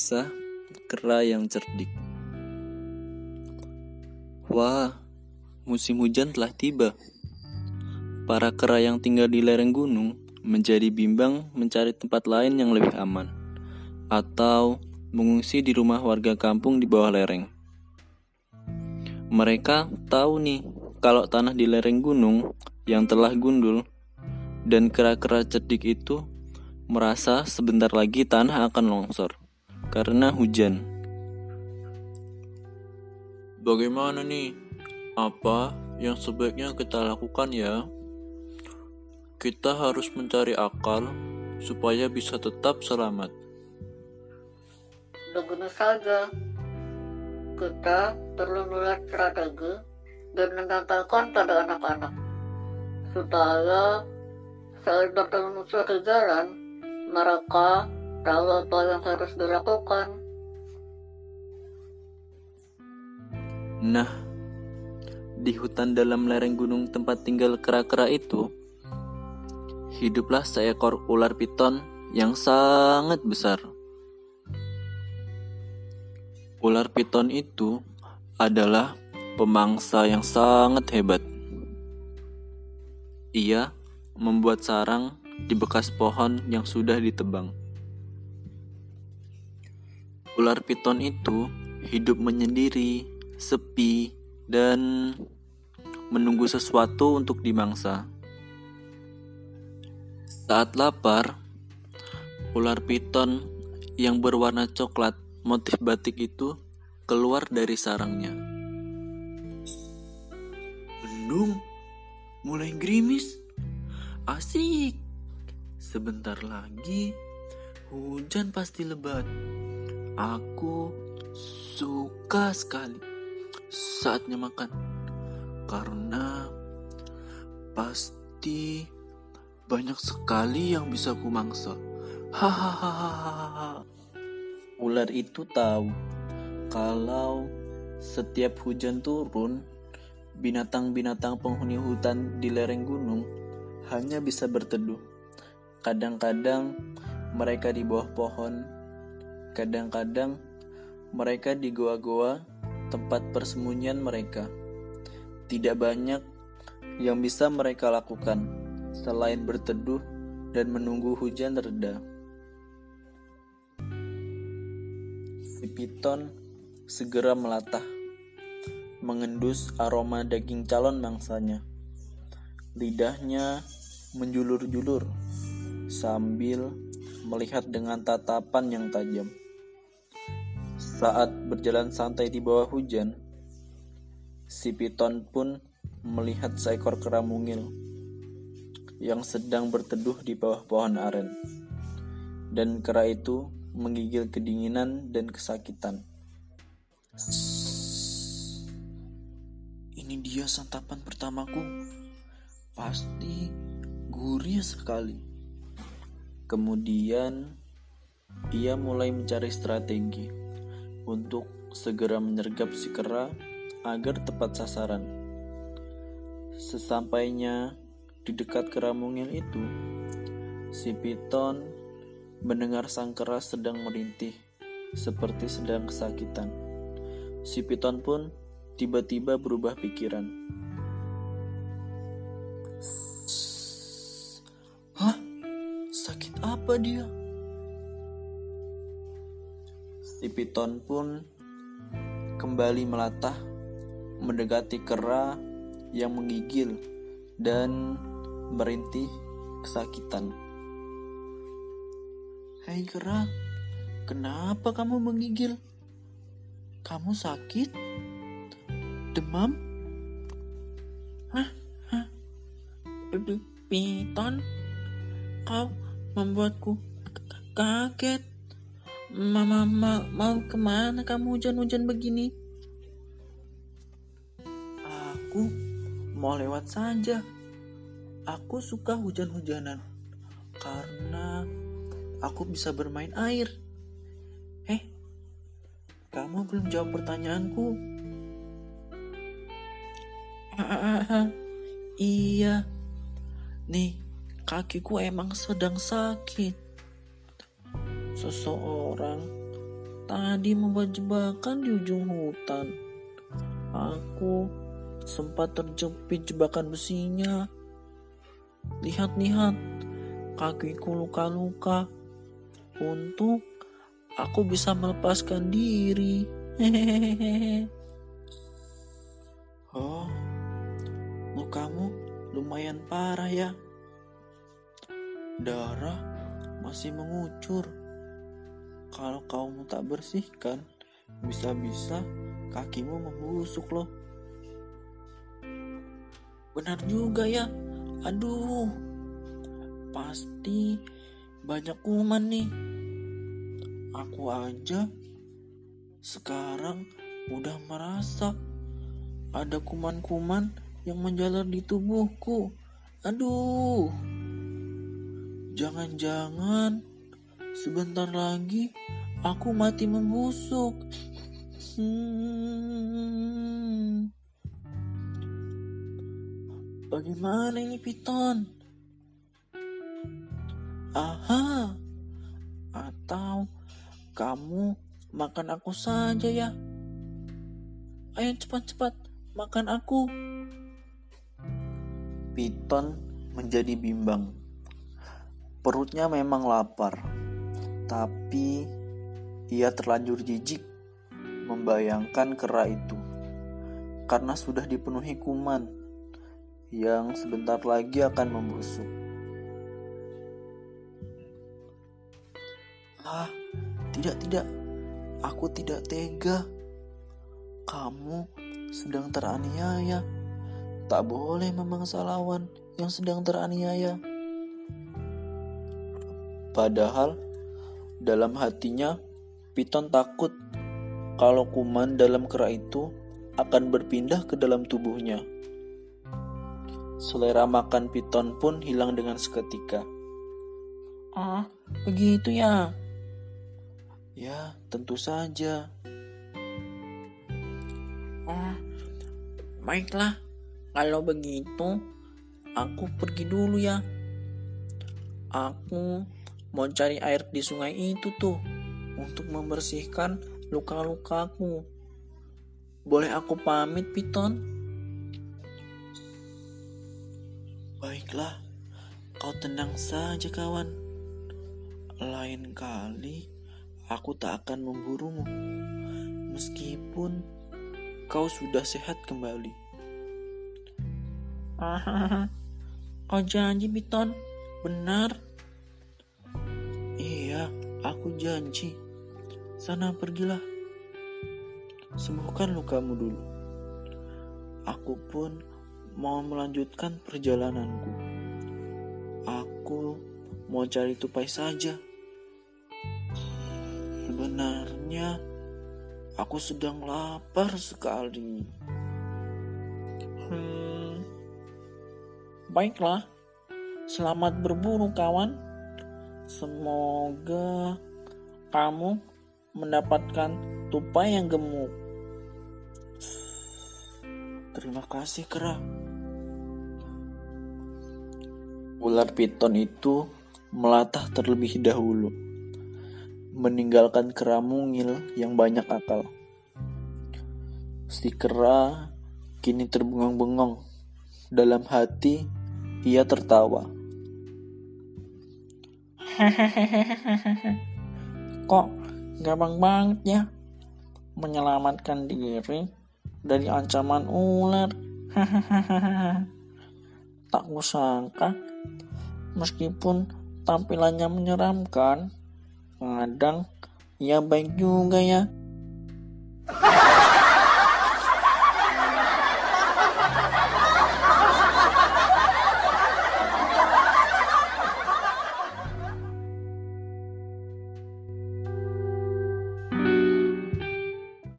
Kisah Kera yang Cerdik Wah, musim hujan telah tiba. Para kera yang tinggal di lereng gunung menjadi bimbang mencari tempat lain yang lebih aman, atau mengungsi di rumah warga kampung di bawah lereng. Mereka tahu nih kalau tanah di lereng gunung yang telah gundul dan kera-kera cerdik itu merasa sebentar lagi tanah akan longsor karena hujan. Bagaimana nih? Apa yang sebaiknya kita lakukan ya? Kita harus mencari akal supaya bisa tetap selamat. Begini saja, kita perlu melihat strategi dan menyampaikan pada anak-anak supaya saat bertemu musuh di jalan mereka tahu apa yang harus dilakukan. Nah, di hutan dalam lereng gunung tempat tinggal kera-kera itu, hiduplah seekor ular piton yang sangat besar. Ular piton itu adalah pemangsa yang sangat hebat. Ia membuat sarang di bekas pohon yang sudah ditebang. Ular piton itu hidup menyendiri, sepi, dan menunggu sesuatu untuk dimangsa. Saat lapar, ular piton yang berwarna coklat motif batik itu keluar dari sarangnya. Mendung, mulai gerimis. Asik. Sebentar lagi hujan pasti lebat. Aku suka sekali saatnya makan karena pasti banyak sekali yang bisa kumangsa. Hahaha. Ular itu tahu kalau setiap hujan turun, binatang-binatang penghuni hutan di lereng gunung hanya bisa berteduh. Kadang-kadang mereka di bawah pohon, kadang-kadang mereka di goa-goa tempat persembunyian mereka. Tidak banyak yang bisa mereka lakukan selain berteduh dan menunggu hujan reda. Si piton segera melatah, mengendus aroma daging calon mangsanya. Lidahnya menjulur-julur sambil melihat dengan tatapan yang tajam. Saat berjalan santai di bawah hujan, si piton pun melihat seekor kera mungil yang sedang berteduh di bawah pohon aren. Dan kera itu menggigil kedinginan dan kesakitan. Ini dia santapan pertamaku. Pasti gurih sekali. Kemudian ia mulai mencari strategi untuk segera menyergap si kera agar tepat sasaran. Sesampainya di dekat kera mungil itu, si piton mendengar sang kera sedang merintih seperti sedang kesakitan. Si piton pun tiba-tiba berubah pikiran. Hah? Sakit apa dia? Si piton pun kembali melatah mendekati kera yang menggigil dan merintih kesakitan. Hei kera, kenapa kamu menggigil? Kamu sakit? Demam? Hah? Hah? Piton? Kau membuatku kaget. Mama ma, mau ke mana kamu hujan-hujan begini? Aku mau lewat saja. Aku suka hujan-hujanan karena aku bisa bermain air. Eh, kamu belum jawab pertanyaanku. iya. Nih, kakiku emang sedang sakit. Seseorang tadi membuat jebakan di ujung hutan. Aku sempat terjepit jebakan besinya. Lihat-lihat, kakiku luka-luka. Untuk aku bisa melepaskan diri. Hehehe. Oh, lukamu lumayan parah ya. Darah masih mengucur. Kalau kamu tak bersihkan, bisa-bisa kakimu membusuk loh. Benar juga ya. Aduh, pasti banyak kuman nih. Aku aja sekarang udah merasa ada kuman-kuman yang menjalar di tubuhku. Aduh, jangan-jangan sebentar lagi aku mati membusuk. Hmm. Bagaimana ini Piton? Aha, atau kamu makan aku saja ya? Ayo cepat-cepat makan aku. Piton menjadi bimbang. Perutnya memang lapar, tapi ia terlanjur jijik membayangkan kera itu karena sudah dipenuhi kuman yang sebentar lagi akan membusuk. Ah, tidak, tidak. Aku tidak tega. Kamu sedang teraniaya. Tak boleh memangsa lawan yang sedang teraniaya. Padahal dalam hatinya Piton takut kalau kuman dalam kera itu akan berpindah ke dalam tubuhnya. Selera makan piton pun hilang dengan seketika. Ah, begitu ya? Ya, tentu saja. Oh, baiklah. Kalau begitu, aku pergi dulu ya. Aku mau cari air di sungai itu tuh untuk membersihkan luka-lukaku. Boleh aku pamit, Piton? Baiklah, kau tenang saja kawan. Lain kali aku tak akan memburumu. Meskipun kau sudah sehat kembali. Ah, kau janji Piton, benar? Aku janji. Sana pergilah. Sembuhkan lukamu dulu. Aku pun mau melanjutkan perjalananku. Aku mau cari tupai saja. Sebenarnya aku sedang lapar sekali. Hmm, baiklah, selamat berburu kawan. Semoga kamu mendapatkan tupai yang gemuk. Terima kasih, Kera. Ular piton itu melatah terlebih dahulu, meninggalkan kera mungil yang banyak akal. Si kera kini terbengong-bengong. Dalam hati, ia tertawa. Kok gampang banget ya menyelamatkan diri dari ancaman ular. tak kusangka, meskipun tampilannya menyeramkan, kadang ia baik juga ya.